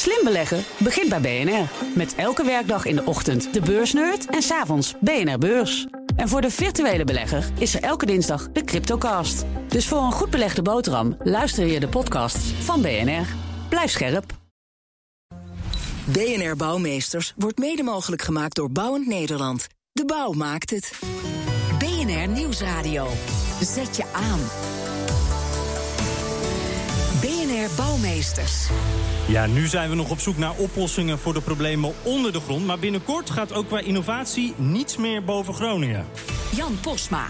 Slim beleggen begint bij BNR. Met elke werkdag in de ochtend de beursnerd en s'avonds BNR Beurs. En voor de virtuele belegger is er elke dinsdag de Cryptocast. Dus voor een goed belegde boterham luister je de podcasts van BNR. Blijf scherp. BNR Bouwmeesters wordt mede mogelijk gemaakt door Bouwend Nederland. De bouw maakt het. BNR Nieuwsradio. Zet je aan. BNR Bouwmeesters. Ja, nu zijn we nog op zoek naar oplossingen voor de problemen onder de grond. Maar binnenkort gaat ook qua innovatie niets meer boven Groningen. Jan Posma.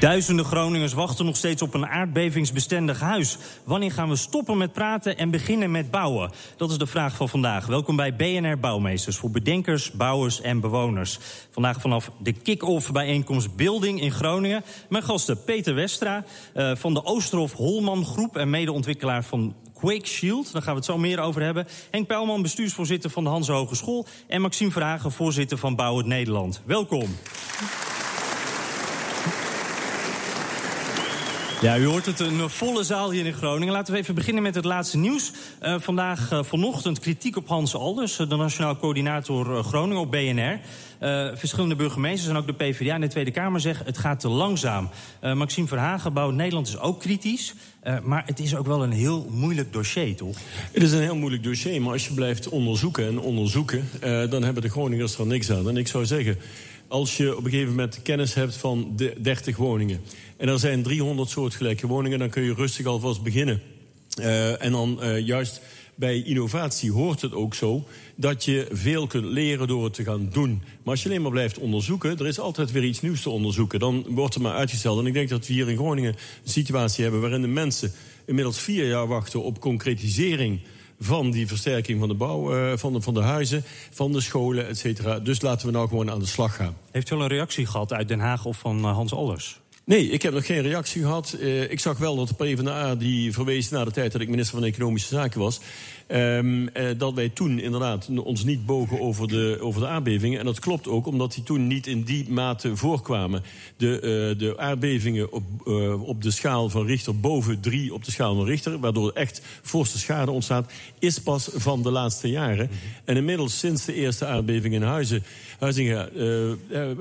Duizenden Groningers wachten nog steeds op een aardbevingsbestendig huis. Wanneer gaan we stoppen met praten en beginnen met bouwen? Dat is de vraag van vandaag. Welkom bij BNR Bouwmeesters voor bedenkers, bouwers en bewoners. Vandaag vanaf de kick-off bijeenkomst Building in Groningen. Mijn gasten Peter Westra uh, van de Oosterhof Holman Groep... en medeontwikkelaar van Quake Shield. Daar gaan we het zo meer over hebben. Henk Pijlman, bestuursvoorzitter van de Hans Hogeschool... en Maxime Verhagen, voorzitter van Bouw Nederland. Welkom. Ja, u hoort het, een volle zaal hier in Groningen. Laten we even beginnen met het laatste nieuws. Uh, vandaag uh, vanochtend kritiek op Hans Alders, de Nationaal Coördinator Groningen op BNR. verschillende burgemeesters en ook de PvdA in de Tweede Kamer zeggen... het gaat te langzaam. Maxime Verhagen, Bouw Nederland, is ook kritisch. maar het is ook wel een heel moeilijk dossier, toch? Het is een heel moeilijk dossier, maar als je blijft onderzoeken en onderzoeken... dan hebben de Groningers er niks aan. En ik zou zeggen als je op een gegeven moment kennis hebt van de 30 woningen... en er zijn 300 soortgelijke woningen... dan kun je rustig alvast beginnen. Uh, en dan uh, juist bij innovatie hoort het ook zo... dat je veel kunt leren door het te gaan doen. Maar als je alleen maar blijft onderzoeken... er is altijd weer iets nieuws te onderzoeken. Dan wordt het maar uitgesteld. En ik denk dat we hier in Groningen een situatie hebben... waarin de mensen inmiddels vier jaar wachten op concretisering van die versterking van de bouw, uh, van, de, van de huizen, van de scholen, et cetera. Dus laten we nou gewoon aan de slag gaan. Heeft u al een reactie gehad uit Den Haag of van uh, Hans Alders? Nee, ik heb nog geen reactie gehad. Uh, ik zag wel dat de PvdA die verwees naar de tijd dat ik minister van Economische Zaken was... Um, uh, dat wij toen inderdaad ons niet bogen over de, over de aardbevingen. En dat klopt ook, omdat die toen niet in die mate voorkwamen. De, uh, de aardbevingen op, op de schaal van Richter boven drie op de schaal van Richter... waardoor echt forse schade ontstaat, is pas van de laatste jaren. En inmiddels sinds de eerste aardbeving in Huizen, Huizingen...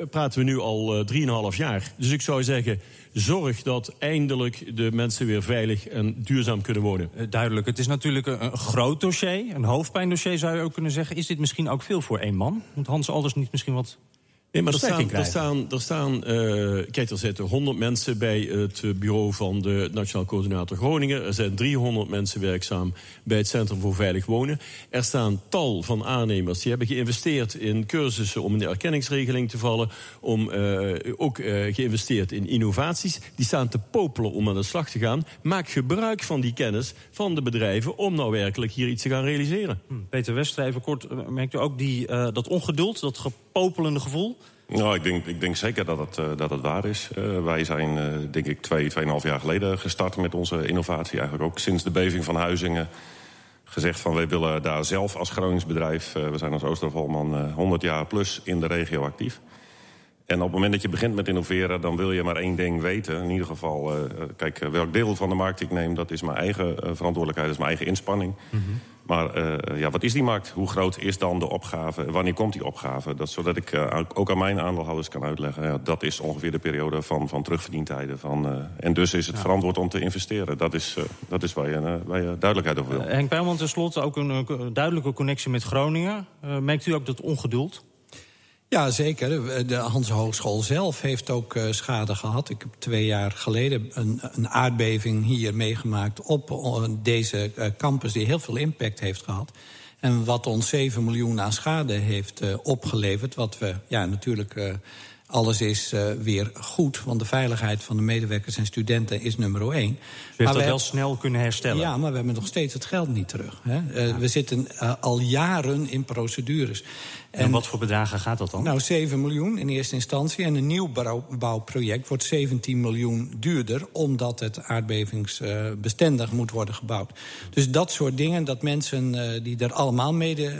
praten we nu al 3,5 jaar. Dus ik zou zeggen zorg dat eindelijk de mensen weer veilig en duurzaam kunnen wonen. Duidelijk. Het is natuurlijk een, een groot dossier, een hoofdpijndossier zou je ook kunnen zeggen. Is dit misschien ook veel voor één man? Moet Hans Alders niet misschien wat Nee, maar er staan, er staan, er staan uh, kijk, er zitten 100 mensen bij het bureau van de Nationaal Coördinator Groningen. Er zijn 300 mensen werkzaam bij het Centrum voor Veilig Wonen. Er staan tal van aannemers die hebben geïnvesteerd in cursussen om in de erkenningsregeling te vallen. Om uh, ook uh, geïnvesteerd in innovaties. Die staan te popelen om aan de slag te gaan. Maak gebruik van die kennis van de bedrijven om nou werkelijk hier iets te gaan realiseren. Hm. Peter even kort, merkt u ook die, dat ongeduld, dat gepopelende gevoel? Nou, ik denk, ik denk zeker dat het, uh, dat het waar is. Uh, wij zijn, uh, denk ik, twee, tweeënhalf jaar geleden gestart met onze innovatie. Eigenlijk ook sinds de beving van Huizingen gezegd van... wij willen daar zelf als Groningsbedrijf... we zijn als Oostervolman 100 jaar plus in de regio actief. En op het moment dat je begint met innoveren... dan wil je maar één ding weten. In ieder geval, kijk, welk deel van de markt ik neem... dat is mijn eigen verantwoordelijkheid, dat is mijn eigen inspanning... Mm -hmm. Maar uh, ja, wat is die markt? Hoe groot is dan de opgave? Wanneer komt die opgave? Dat, zodat ik uh, ook aan mijn aandeelhouders kan uitleggen. Ja, dat is ongeveer de periode van, van terugverdientijden. Van, uh, en dus is het ja. verantwoord om te investeren. Dat is, dat is waar, je, waar je duidelijkheid over wil. Henk Pijlman, tenslotte ook een duidelijke connectie met Groningen. merkt u ook dat ongeduld? Ja, zeker. De Hans Hogeschool zelf heeft ook uh, schade gehad. Ik heb twee jaar geleden een, een aardbeving hier meegemaakt... op deze uh, campus die heel veel impact heeft gehad. En wat ons 7 miljoen aan schade heeft opgeleverd... wat we ja, natuurlijk alles is uh, weer goed. Want de veiligheid van de medewerkers en studenten is nummer één. U heeft maar dat wel snel kunnen herstellen? Ja, maar we hebben nog steeds het geld niet terug. Hè. Uh, ja. We zitten uh, al jaren in procedures. En, en, wat voor bedragen gaat dat dan? Nou, 7 miljoen in eerste instantie. En een nieuw bouwproject wordt 17 miljoen duurder... omdat het aardbevingsbestendig moet worden gebouwd. Dus dat soort dingen, dat mensen die er allemaal mede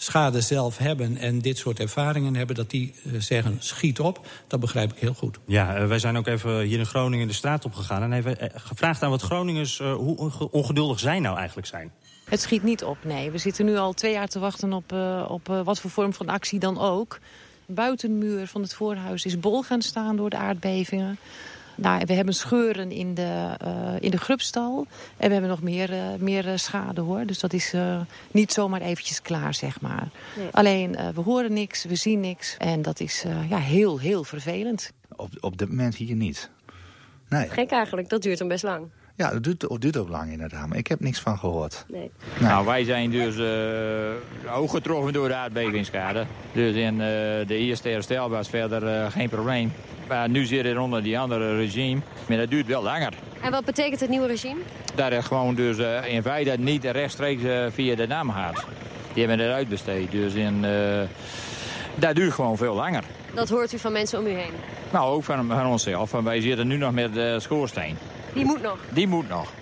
schade zelf hebben en dit soort ervaringen hebben, dat die zeggen schiet op. Dat begrijp ik heel goed. Ja, wij zijn ook even hier in Groningen de straat op gegaan en even gevraagd aan wat Groningers hoe ongeduldig zij nou eigenlijk zijn. Het schiet niet op, nee. We zitten nu al twee jaar te wachten op, op wat voor vorm van actie dan ook. De buitenmuur van het voorhuis is bol gaan staan door de aardbevingen. Nou, we hebben scheuren in de, uh, in de grubstal. En we hebben nog meer, uh, meer uh, schade hoor. Dus dat is niet zomaar eventjes klaar, zeg maar. Nee. Alleen, we horen niks, we zien niks. En dat is ja, heel, heel vervelend. Op, op dit moment hier niet. Nee. Gek eigenlijk, dat duurt dan best lang. Ja, dat duurt, dat duurt ook lang inderdaad. Maar ik heb niks van gehoord. Nee. Nou, wij zijn dus uh, ook getroffen door de aardbevingsschade. Dus in uh, de eerste herstel was verder uh, geen probleem. Maar nu zit er onder die andere regime. Maar dat duurt wel langer. En wat betekent het nieuwe regime? Dat het gewoon dus in feite niet rechtstreeks via de naam gaat. Die hebben het uitbesteed. Dus in, dat duurt gewoon veel langer. Dat hoort u van mensen om u heen? Nou, ook van, van onszelf. Wij zitten nu nog met de schoorsteen. Die moet nog? Die moet nog.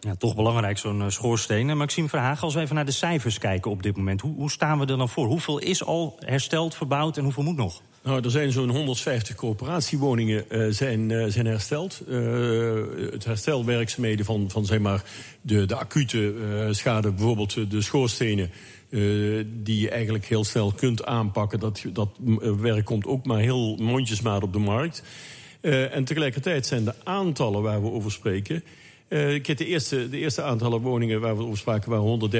Ja, toch belangrijk, zo'n schoorsteen. Maxime Verhagen, als we even naar de cijfers kijken op dit moment... Hoe, hoe staan we er dan voor? Hoeveel is al hersteld, verbouwd en hoeveel moet nog? Nou, er zijn zo'n 150 coöperatiewoningen uh, zijn, uh, zijn hersteld. Uh, het herstelwerkzaamheden van, van zeg maar, de, de acute schade, bijvoorbeeld de schoorstenen... die je eigenlijk heel snel kunt aanpakken. Dat, dat werk komt ook maar heel mondjesmaat op de markt. En tegelijkertijd zijn de aantallen waar we over spreken... Ik heb de, eerste, de eerste aantallen woningen waar we over spraken waren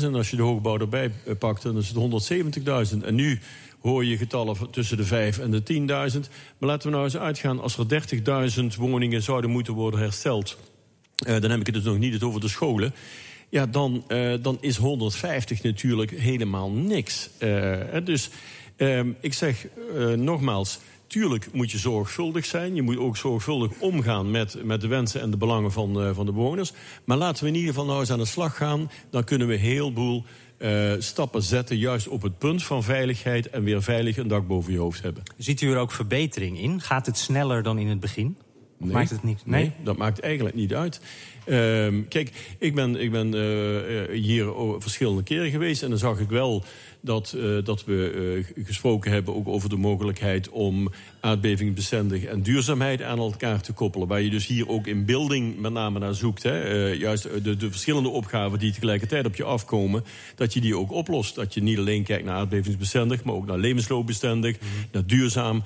130.000. En als je de hoogbouw erbij pakt, dan is het 170.000. En nu hoor je getallen tussen de 5 en de 10.000. Maar laten we nou eens uitgaan, als er 30.000 woningen zouden moeten worden hersteld... Uh, dan heb ik het dus nog niet over de scholen... Ja, dan, uh, dan is 150 natuurlijk helemaal niks. dus ehm, ik zeg nogmaals... Tuurlijk moet je zorgvuldig zijn. Je moet ook zorgvuldig omgaan met, met de wensen en de belangen van, van de bewoners. Maar laten we in ieder geval nou eens aan de slag gaan. Dan kunnen we heel boel uh, stappen zetten... juist op het punt van veiligheid... en weer veilig een dak boven je hoofd hebben. Ziet u er ook verbetering in? Gaat het sneller dan in het begin? Nee, maakt het niet? Nee? nee? dat maakt eigenlijk niet uit. Uh, kijk, ik ben, ik ben uh, hier verschillende keren geweest... en dan zag ik wel dat, uh, dat we uh, gesproken hebben ook over de mogelijkheid om aardbevingsbestendig en duurzaamheid aan elkaar te koppelen. Waar je dus hier ook in beelding met name naar zoekt. Hè. Uh, juist de, de verschillende opgaven die tegelijkertijd op je afkomen, dat je die ook oplost. Dat je niet alleen kijkt naar aardbevingsbestendig, maar ook naar levensloopbestendig, mm -hmm. naar duurzaam.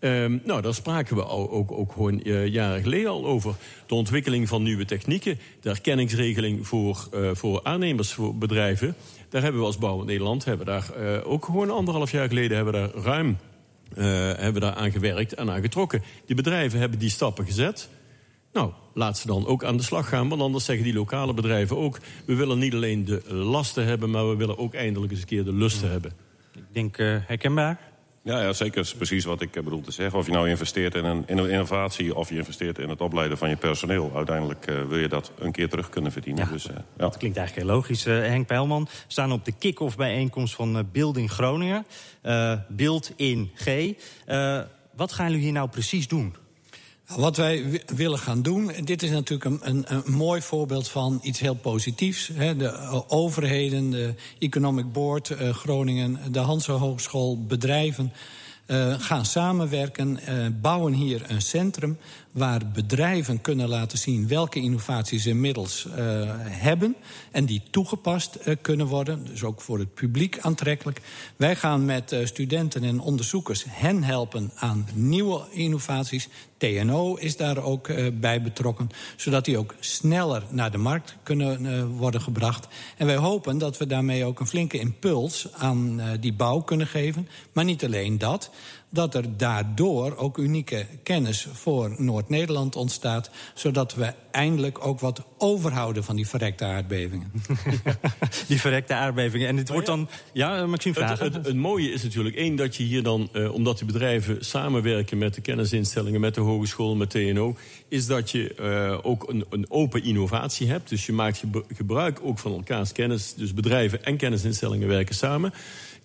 Um, nou, daar spraken we al, ook, ook gewoon uh, jaren geleden al over. De ontwikkeling van nieuwe technieken, de erkenningsregeling voor, uh, voor aannemers, voor bedrijven. Daar hebben we als Bouw Nederland hebben daar, uh, ook gewoon anderhalf jaar geleden hebben we daar ruim hebben daar aan gewerkt en aan getrokken. Die bedrijven hebben die stappen gezet. Nou, laat ze dan ook aan de slag gaan. Want anders zeggen die lokale bedrijven ook... we willen niet alleen de lasten hebben... maar we willen ook eindelijk eens een keer de lusten ja. hebben. Ik denk herkenbaar. Ja, ja, zeker. Dat is precies wat ik bedoel te zeggen. Of je nou investeert in een, in een innovatie of je investeert in het opleiden van je personeel. Uiteindelijk uh, wil je dat een keer terug kunnen verdienen. Ja, dus, uh, ja. Dat klinkt eigenlijk heel logisch. Uh, Henk Peilman, we staan op de kick-off bijeenkomst van Building Groningen. Build in G. wat gaan jullie hier nou precies doen? Wat wij willen gaan doen, dit is natuurlijk een, een, een mooi voorbeeld van iets heel positiefs. Hè. De overheden, de Economic Board uh, Groningen, de Hanse Hogeschool, bedrijven uh, gaan samenwerken, bouwen hier een centrum waar bedrijven kunnen laten zien welke innovaties ze inmiddels uh, hebben en die toegepast uh, kunnen worden, dus ook voor het publiek aantrekkelijk. Wij gaan met uh, studenten en onderzoekers hen helpen aan nieuwe innovaties. TNO is daar ook bij betrokken, zodat die ook sneller naar de markt kunnen worden gebracht. En wij hopen dat we daarmee ook een flinke impuls aan die bouw kunnen geven. Maar niet alleen dat, dat er daardoor ook unieke kennis voor Noord-Nederland ontstaat... zodat we eindelijk ook wat overhouden van die verrekte aardbevingen. die verrekte aardbevingen. En dit wordt dan... Ja, Maxime vragen. Het, het, het, mooie is natuurlijk één dat je hier dan... Uh, omdat die bedrijven samenwerken met de kennisinstellingen... met de hogeschool, met TNO... is dat je uh, ook een, een, open innovatie hebt. Dus je maakt gebruik ook van elkaars kennis. Dus bedrijven en kennisinstellingen werken samen...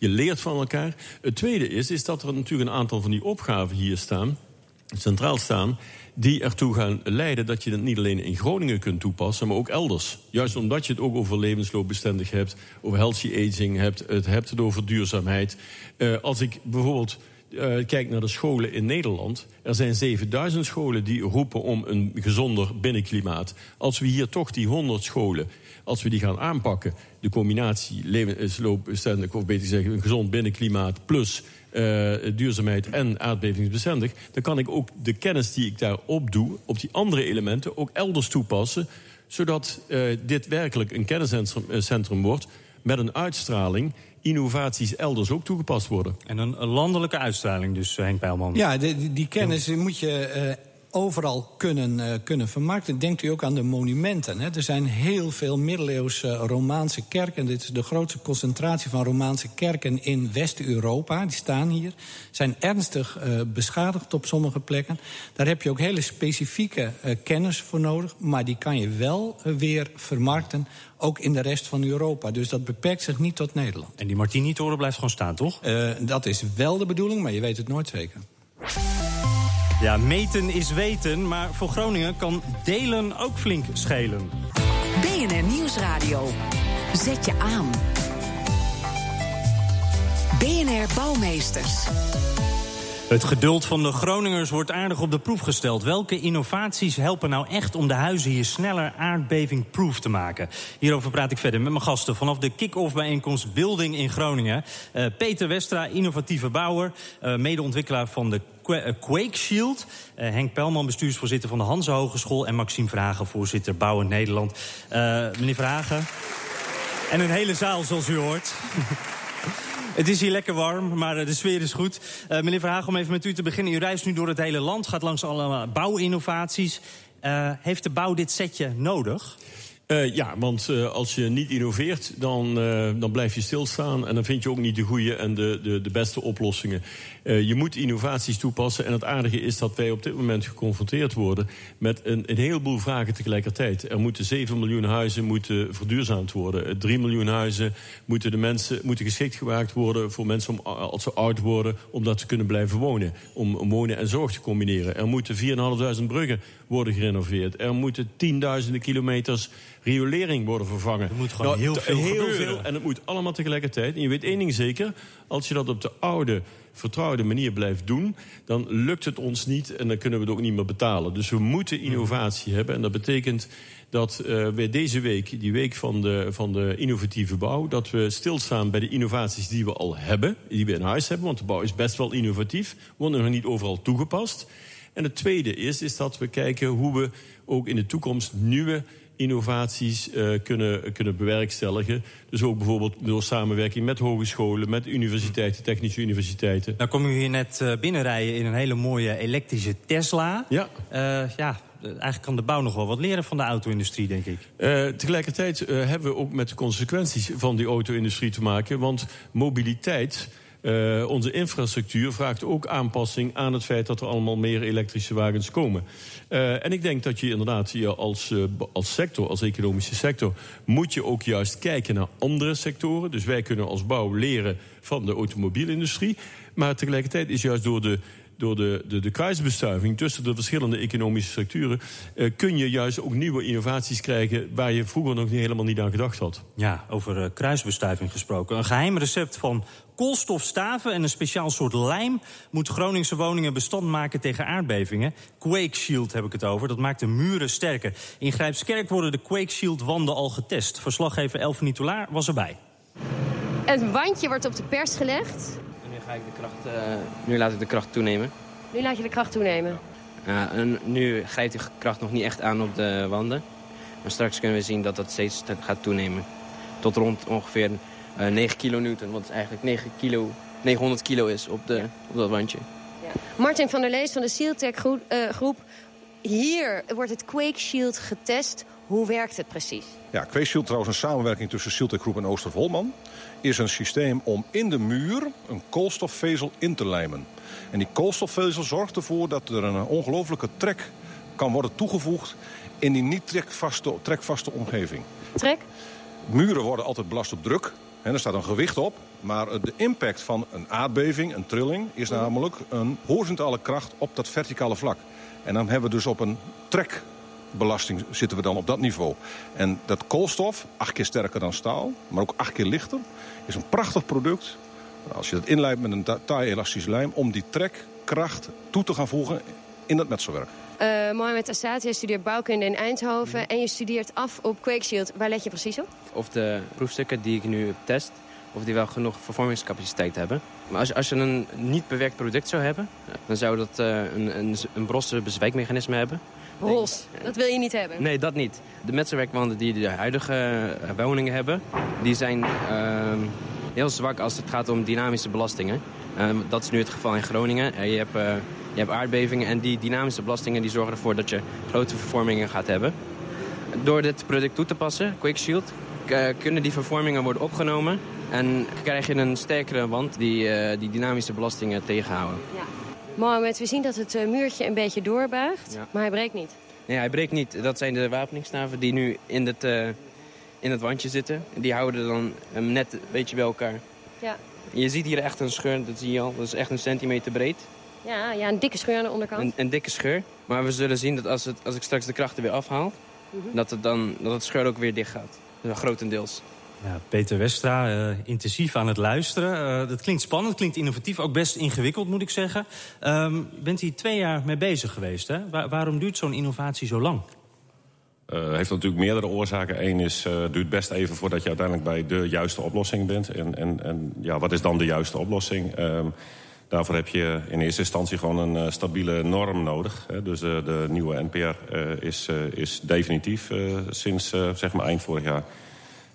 Je leert van elkaar. Het tweede is, is dat er natuurlijk een aantal van die opgaven hier staan centraal staan die ertoe gaan leiden dat je het niet alleen in Groningen kunt toepassen, maar ook elders. Juist omdat je het ook over levensloopbestendig hebt, over healthy aging hebt, het hebt het over duurzaamheid. Uh, als ik bijvoorbeeld uh, kijk naar de scholen in Nederland. Er zijn 7000 scholen die roepen om een gezonder binnenklimaat. Als we hier toch die 100 scholen, als we die gaan aanpakken... de combinatie levensloopbestendig, of beter zeggen... een gezond binnenklimaat plus uh, duurzaamheid en aardbevingsbestendig... dan kan ik ook de kennis die ik daar opdoe... op die andere elementen ook elders toepassen... zodat uh, dit werkelijk een kenniscentrum wordt... met een uitstraling innovaties elders ook toegepast worden. En een, landelijke uitstraling dus, Henk Peilman. Ja, die, die kennis moet je... Overal kunnen, uh, kunnen vermarkten. Denkt u ook aan de monumenten. Hè? Er zijn heel veel middeleeuwse Romaanse kerken. Dit is de grootste concentratie van Romaanse kerken in West-Europa. Die staan hier. Zijn ernstig uh, beschadigd op sommige plekken. Daar heb je ook hele specifieke uh, kennis voor nodig. Maar die kan je wel weer vermarkten ook in de rest van Europa. Dus dat beperkt zich niet tot Nederland. En die Martini-toren blijft gewoon staan, toch? Uh, dat is wel de bedoeling, maar je weet het nooit zeker. Ja, meten is weten, maar voor Groningen kan delen ook flink schelen. BNR Nieuwsradio. Zet je aan. BNR Bouwmeesters. Het geduld van de Groningers wordt aardig op de proef gesteld. Welke innovaties helpen nou echt om de huizen hier sneller aardbevingproof te maken? Hierover praat ik verder met mijn gasten vanaf de kick-off bijeenkomst Building in Groningen. Uh, Peter Westra, innovatieve bouwer, uh, medeontwikkelaar van de Quake Shield. Uh, Henk Pelman, bestuursvoorzitter van de Hanse Hogeschool. En Maxime Vragen, voorzitter Bouwen Nederland. meneer Vragen. En een hele zaal, zoals u hoort. Het is hier lekker warm, maar de sfeer is goed. Meneer Verhagen, om even met u te beginnen. U reist nu door het hele land, gaat langs alle bouwinnovaties. Heeft de bouw dit setje nodig? Uh, ja, want uh, als je niet innoveert, dan, uh, dan blijf je stilstaan... en dan vind je ook niet de goede en de, de, de beste oplossingen. je moet innovaties toepassen. En het aardige is dat wij op dit moment geconfronteerd worden... met een, een heleboel vragen tegelijkertijd. Er moeten 7 miljoen huizen moeten verduurzaamd worden. 3 miljoen huizen moeten, de mensen, moeten geschikt gemaakt worden... voor mensen om, als ze oud worden, om dat te kunnen blijven wonen. Om, om wonen en zorg te combineren. Er moeten 4.500 bruggen worden gerenoveerd. Er moeten tienduizenden kilometers riolering worden vervangen. Er moet gewoon nou, heel veel heel veel, En het moet allemaal tegelijkertijd. En je weet één ding zeker. Als je dat op de oude, vertrouwde manier blijft doen... dan lukt het ons niet en dan kunnen we het ook niet meer betalen. Dus we moeten innovatie hebben. En dat betekent dat uh, we deze week, die week van de, van de innovatieve bouw... dat we stilstaan bij de innovaties die we al hebben, die we in huis hebben. Want de bouw is best wel innovatief, wordt nog niet overal toegepast. En het tweede is, is dat we kijken hoe we ook in de toekomst nieuwe innovaties uh, kunnen, kunnen bewerkstelligen. Dus ook bijvoorbeeld door samenwerking met hogescholen, met universiteiten, technische universiteiten. Nou kom u hier net uh, binnenrijden in een hele mooie elektrische Tesla. Ja. Uh, ja, eigenlijk kan de bouw nog wel wat leren van de auto-industrie, denk ik. Uh, tegelijkertijd hebben we ook met de consequenties van die auto-industrie te maken. Want mobiliteit uh, onze infrastructuur vraagt ook aanpassing aan het feit dat er allemaal meer elektrische wagens komen. Uh, en ik denk dat je inderdaad hier als, uh, als sector, als economische sector, moet je ook juist kijken naar andere sectoren. Dus wij kunnen als bouw leren van de automobielindustrie. Maar tegelijkertijd is juist door de door de, de, de kruisbestuiving tussen de verschillende economische structuren... Uh, kun je juist ook nieuwe innovaties krijgen... waar je vroeger nog niet, helemaal niet aan gedacht had. Ja, over uh, kruisbestuiving gesproken. Een geheim recept van koolstofstaven en een speciaal soort lijm... moet Groningse woningen bestand maken tegen aardbevingen. Quake Shield heb ik het over. Dat maakt de muren sterker. In Grijpskerk worden de Quake Shield wanden al getest. Verslaggever Elfanie Toulaar was erbij. Het wandje wordt op de pers gelegd ga ik de kracht, uh, nu laat ik de kracht toenemen. Nu laat je de kracht toenemen? Ja, en nu grijpt de kracht nog niet echt aan op de wanden. Maar straks kunnen we zien dat dat steeds gaat toenemen. Tot rond ongeveer uh, eh, 9 kilonewton, wat eigenlijk 9 kilo, 900 kilo is op, de, op dat wandje. Ja. Martin van der Lees van de Sealtech groep, uh, groep. Hier wordt het Quake Shield getest. Hoe werkt het precies? Ja, Quake Shield trouwens een samenwerking tussen Sealtech Groep en Oostervolman. Is een systeem om in de muur een koolstofvezel in te lijmen. En die koolstofvezel zorgt ervoor dat er een ongelofelijke trek kan worden toegevoegd in die niet trekvaste, trekvaste omgeving. Trek? Muren worden altijd belast op druk. En er staat een gewicht op, maar de impact van een aardbeving, een trilling... is namelijk een horizontale kracht op dat verticale vlak. En dan hebben we dus op een trekbelasting zitten we dan op dat niveau. En dat koolstof, acht keer sterker dan staal, maar ook acht keer lichter... is een prachtig product, als je dat inleidt met een taai elastisch lijm... om die trekkracht toe te gaan voegen in dat metselwerk. Uh, Mohamed Assad, je studeert bouwkunde in Eindhoven... en je studeert af op QuakeShield. Waar let je precies op? Of de proefstukken die ik nu test... of die wel genoeg vervormingscapaciteit hebben. Maar als, als je een niet bewerkt product zou hebben... dan zou dat uh, een, een, een brosse bezwijkmechanisme hebben. Bros, dat wil je niet hebben? Nee, dat niet. De metselwerkwanden die de huidige uh, woningen hebben... die zijn ehm, heel zwak als het gaat om dynamische belastingen. Ehm, dat is nu het geval in Groningen. je hebt je hebt aardbevingen en die dynamische belastingen die zorgen ervoor dat je grote vervormingen gaat hebben. Door dit product toe te passen, Quick Shield, kunnen die vervormingen worden opgenomen. En krijg je een sterkere wand die die dynamische belastingen tegenhouden. Ja. Mohamed, we zien dat het uh, muurtje een beetje doorbuigt, maar hij breekt niet. Nee, hij breekt niet. Dat zijn de wapeningsstaven die nu in het, uh, in het wandje zitten. Die houden dan net een beetje bij elkaar. Ja. Je ziet hier echt een scheur, dat zie je al. Dat is echt een centimeter breed. Ja, ja, een dikke scheur aan de onderkant. Een, een dikke scheur. Maar we zullen zien dat als, het, als ik straks de krachten weer afhaal... Mhm. dat, het dan, dat het scheur ook weer dicht gaat. Dus grotendeels. Peter Westra, uh, intensief aan het luisteren. Uh, dat klinkt spannend, klinkt innovatief, ook best ingewikkeld moet ik zeggen. Je bent hier twee jaar mee bezig geweest. Hè? Waar, waarom duurt zo'n innovatie zo lang? Het uh, heeft natuurlijk meerdere oorzaken. Eén is, uh, duurt best even voordat je uiteindelijk bij de juiste oplossing bent. En, en, en ja, wat is dan de juiste oplossing? Um, Daarvoor heb je in eerste instantie gewoon een stabiele norm nodig. Hè. Dus de nieuwe NPR is, is definitief sinds zeg maar eind vorig jaar.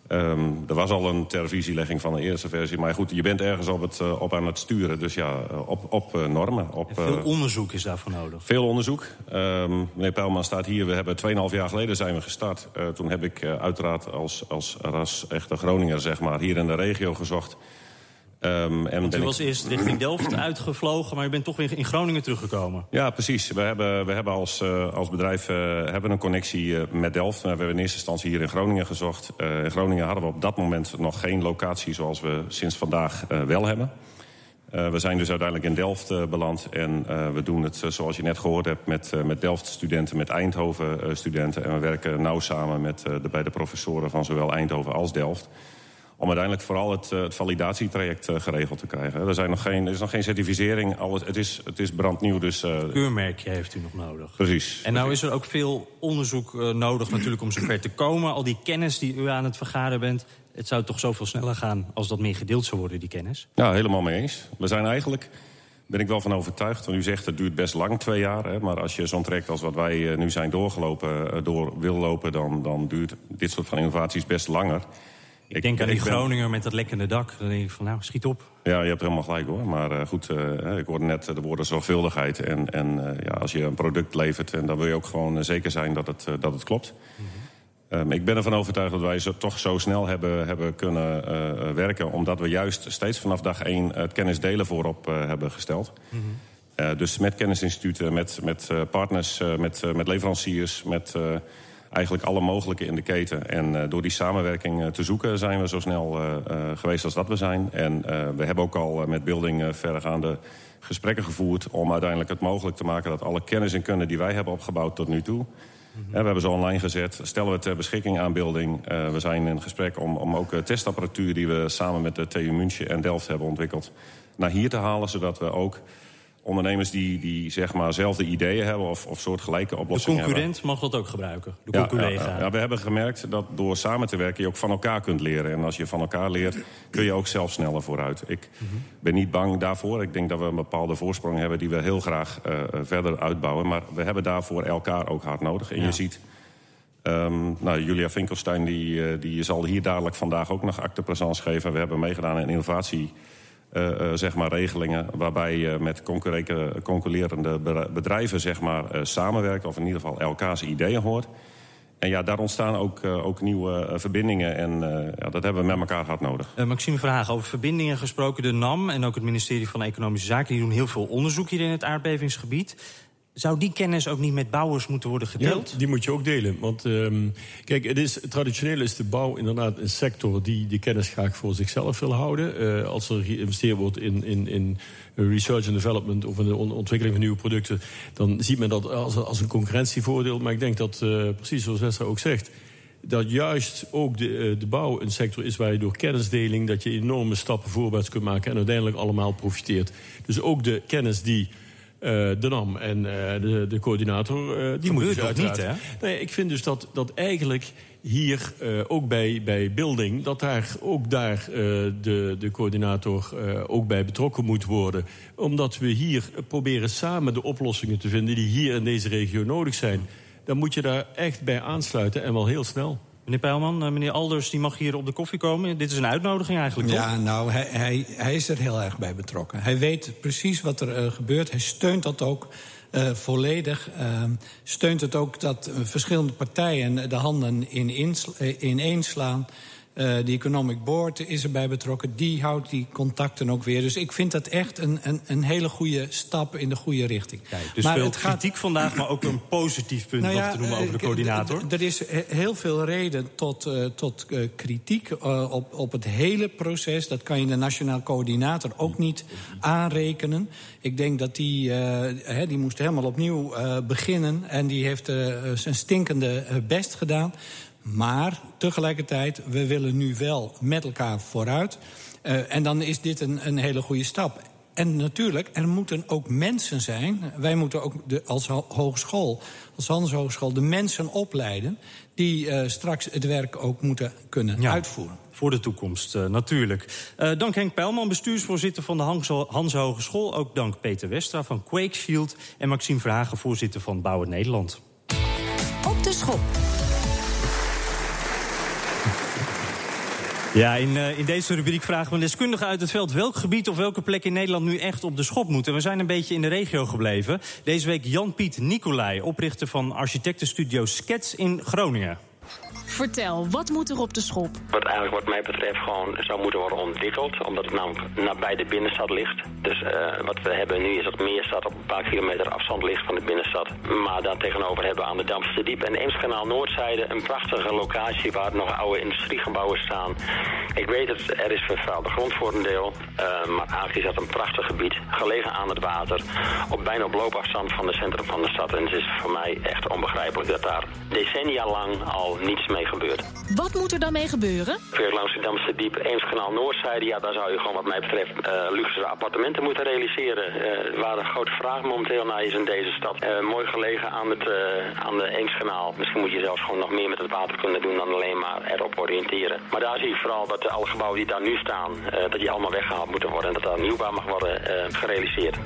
Um, er was al een televisielegging van de eerste versie. Maar goed, je bent ergens op, het, op aan het sturen. Dus ja, op, op normen. Op, veel onderzoek is daarvoor nodig. Veel onderzoek. Um, meneer Pijlman staat hier. We hebben 2,5 jaar geleden zijn we gestart. toen heb ik uiteraard als, als ras echte Groninger zeg maar, hier in de regio gezocht... Um, en Want u was ik... eerst richting Delft uitgevlogen, maar u bent toch weer in Groningen teruggekomen. Ja, precies. We hebben, we hebben als, uh, als bedrijf uh, hebben een connectie uh, met Delft. We hebben in eerste instantie hier in Groningen gezocht. in Groningen hadden we op dat moment nog geen locatie zoals we sinds vandaag wel hebben. we zijn dus uiteindelijk in Delft beland. En we doen het, zoals je net gehoord hebt, met, met Delft-studenten, met Eindhoven-studenten. en we werken nauw samen met de beide professoren van zowel Eindhoven als Delft om uiteindelijk vooral het, uh, het validatietraject uh, geregeld te krijgen. Er, zijn nog geen, er is nog geen certificering, alles, het, is, het is brandnieuw. Dus, uh, Keurmerkje heeft u nog nodig. Precies. En nou is er ook veel onderzoek nodig natuurlijk om zover te komen. Al die kennis die u aan het vergaren bent... het zou toch zoveel sneller gaan als dat meer gedeeld zou worden, die kennis? Ja, helemaal mee eens. We zijn eigenlijk ben ik wel van overtuigd. Want u zegt het duurt best lang, twee jaar. Hè, maar als je zo'n traject als wat wij nu zijn doorgelopen, door wil lopen... Dan, dan duurt dit soort van innovaties best langer. Ik, denk aan die Groninger met dat lekkende dak. Dan denk ik van, nou, schiet op. Ja, je hebt helemaal gelijk hoor. Maar uh, goed, uh, ik hoorde net de woorden zorgvuldigheid. En, en uh, ja, als je een product levert, en dan wil je ook gewoon zeker zijn dat het, dat het klopt. Mm -hmm. um, ik ben ervan overtuigd dat wij zo, toch zo snel hebben, hebben kunnen werken... omdat we juist steeds vanaf dag één het kennisdelen voorop hebben gesteld. Mm -hmm. dus met kennisinstituten, met, met partners, met, met leveranciers... met eigenlijk alle mogelijke in de keten. En uh, door die samenwerking uh, te zoeken zijn we zo snel uh, geweest als dat we zijn. En we hebben ook al met Building verregaande gesprekken gevoerd... om uiteindelijk het mogelijk te maken dat alle kennis en kunde die wij hebben opgebouwd tot nu toe... Mm -hmm. we hebben ze online gezet, stellen we ter beschikking aan Building. we zijn in gesprek om, om ook testapparatuur die we samen met de TU München en Delft hebben ontwikkeld... naar hier te halen, zodat we ook ondernemers die, die zeg maar zelfde ideeën hebben of, of soortgelijke oplossingen hebben. De concurrent mag dat ook gebruiken, de ja, collega. Ja, ja, we hebben gemerkt dat door samen te werken je ook van elkaar kunt leren. En als je van elkaar leert, kun je ook zelf sneller vooruit. Ik mm -hmm. ben niet bang daarvoor. Ik denk dat we een bepaalde voorsprong hebben die we heel graag uh, verder uitbouwen. Maar we hebben daarvoor elkaar ook hard nodig. En ja. je ziet... Um, nou, Julia Finkelstein die, uh, die zal hier dadelijk vandaag ook nog acte présence geven. We hebben meegedaan in innovatie zeg maar regelingen waarbij je met concurrerende bedrijven zeg maar, uh, samenwerkt... of in ieder geval elkaars ideeën hoort. En ja, daar ontstaan ook, ook nieuwe verbindingen en ja, dat hebben we met elkaar hard nodig. Maxime Verhagen, over verbindingen gesproken. De NAM en ook het ministerie van Economische Zaken... die doen heel veel onderzoek hier in het aardbevingsgebied. Zou die kennis ook niet met bouwers moeten worden gedeeld? Ja, die moet je ook delen. Want um, kijk, het is, traditioneel is de bouw inderdaad een sector... die de kennis graag voor zichzelf wil houden. Uh, als er geïnvesteerd wordt in, in, in research and development... of in de ontwikkeling van nieuwe producten... dan ziet men dat als, als een concurrentievoordeel. Maar ik denk dat, uh, precies zoals Wessa ook zegt dat juist ook de, de bouw een sector is waar je door kennisdeling... dat je enorme stappen voorwaarts kunt maken... en uiteindelijk allemaal profiteert. Dus ook de kennis die de NAM en uh, de, de coördinator... Uh, die moeten dat niet, hè? Nee, ik vind dus dat, dat eigenlijk hier, ook bij, bij building... dat daar ook daar de, de coördinator ook bij betrokken moet worden. Omdat we hier proberen samen de oplossingen te vinden... die hier in deze regio nodig zijn dan moet je daar echt bij aansluiten en wel heel snel. Meneer Peilman, eh, meneer Alders die mag hier op de koffie komen. Dit is een uitnodiging eigenlijk, toch? Ja, nou, hij, hij, hij is er heel erg bij betrokken. Hij weet precies wat er uh, gebeurt. Hij steunt dat ook uh, volledig. Uh, steunt het ook dat verschillende partijen de handen in, ineenslaan. Uh, de Economic Board is erbij betrokken. Die houdt die contacten ook weer. Dus ik vind dat echt een, een, een hele goede stap in de goede richting. Kijk, dus maar veel het kritiek gaat... vandaag, maar ook een positief punt nou ja, te noemen over de coördinator. Er is heel veel reden tot, uh, tot uh, kritiek op, op het hele proces. Dat kan je de Nationaal Coördinator ook niet aanrekenen. Ik denk dat die, die moest helemaal opnieuw beginnen. En die heeft zijn stinkende best gedaan. Maar tegelijkertijd, we willen nu wel met elkaar vooruit. Uh, en dan is dit een, een hele goede stap. En natuurlijk, er moeten ook mensen zijn. Wij moeten ook de, als hogeschool, als Hans Hogeschool, de mensen opleiden... die uh, straks het werk ook moeten kunnen ja, uitvoeren. Voor de toekomst, uh, natuurlijk. Uh, dank Henk Peilman, bestuursvoorzitter van de Hans Hogeschool. Ook dank Peter Westra van Quake Shield. En Maxime Verhagen, voorzitter van Bouwen Nederland. Op de schop. Ja, in, uh, in deze rubriek vragen we een deskundige uit het veld... welk gebied of welke plek in Nederland nu echt op de schop moet. En we zijn een beetje in de regio gebleven. Deze week Jan-Piet Nicolai, oprichter van architectenstudio Skets in Groningen. Vertel, wat moet er op de schop? Wat eigenlijk wat mij betreft gewoon zou moeten worden ontwikkeld. Omdat het namelijk nabij de binnenstad ligt. Dus uh, wat we hebben nu is dat Meerstad op een paar kilometer afstand ligt van de binnenstad. Maar daar tegenover hebben we aan de Damster Diep en Eemskanaal Noordzijde een prachtige locatie waar nog oude industriegebouwen staan. Ik weet het, er is vervuilde grond voor een deel. Uh, maar eigenlijk is dat een prachtig gebied, gelegen aan het water. Op bijna op loopafstand van het centrum van de stad. En het is voor mij echt onbegrijpelijk dat daar decennia lang al niets mee gebeurt. Wat moet er dan mee gebeuren? Weer langs de Damse Diep, Eemskanaal Noordzijde. Ja, daar zou je gewoon wat mij betreft uh, luxe appartementen moeten realiseren. Uh, waar een grote vraag momenteel naar is in deze stad. Uh, mooi gelegen aan, het, aan de Eemskanaal. Misschien moet je zelfs gewoon nog meer met het water kunnen doen dan alleen maar erop oriënteren. Maar daar zie ik vooral dat alle gebouwen die daar nu staan, dat die allemaal weggehaald moeten worden. En dat daar nieuwbouw mag worden gerealiseerd.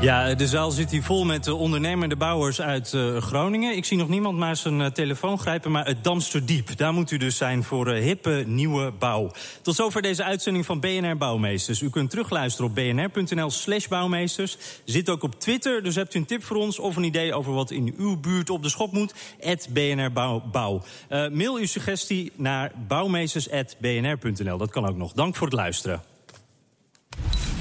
Ja, de zaal zit hier vol met ondernemende bouwers uit uh, Groningen. Ik zie nog niemand maar zijn uh, telefoon grijpen, maar het Damster Diep. Daar moet u dus zijn voor hippe nieuwe bouw. Tot zover deze uitzending van BNR Bouwmeesters. U kunt terugluisteren op bnr.nl slash bouwmeesters. Zit ook op Twitter, dus hebt u een tip voor ons... of een idee over wat in uw buurt op de schop moet? BNR bouw. mail uw suggestie naar bouwmeesters.bnr.nl. Dat kan ook nog. Dank voor het luisteren.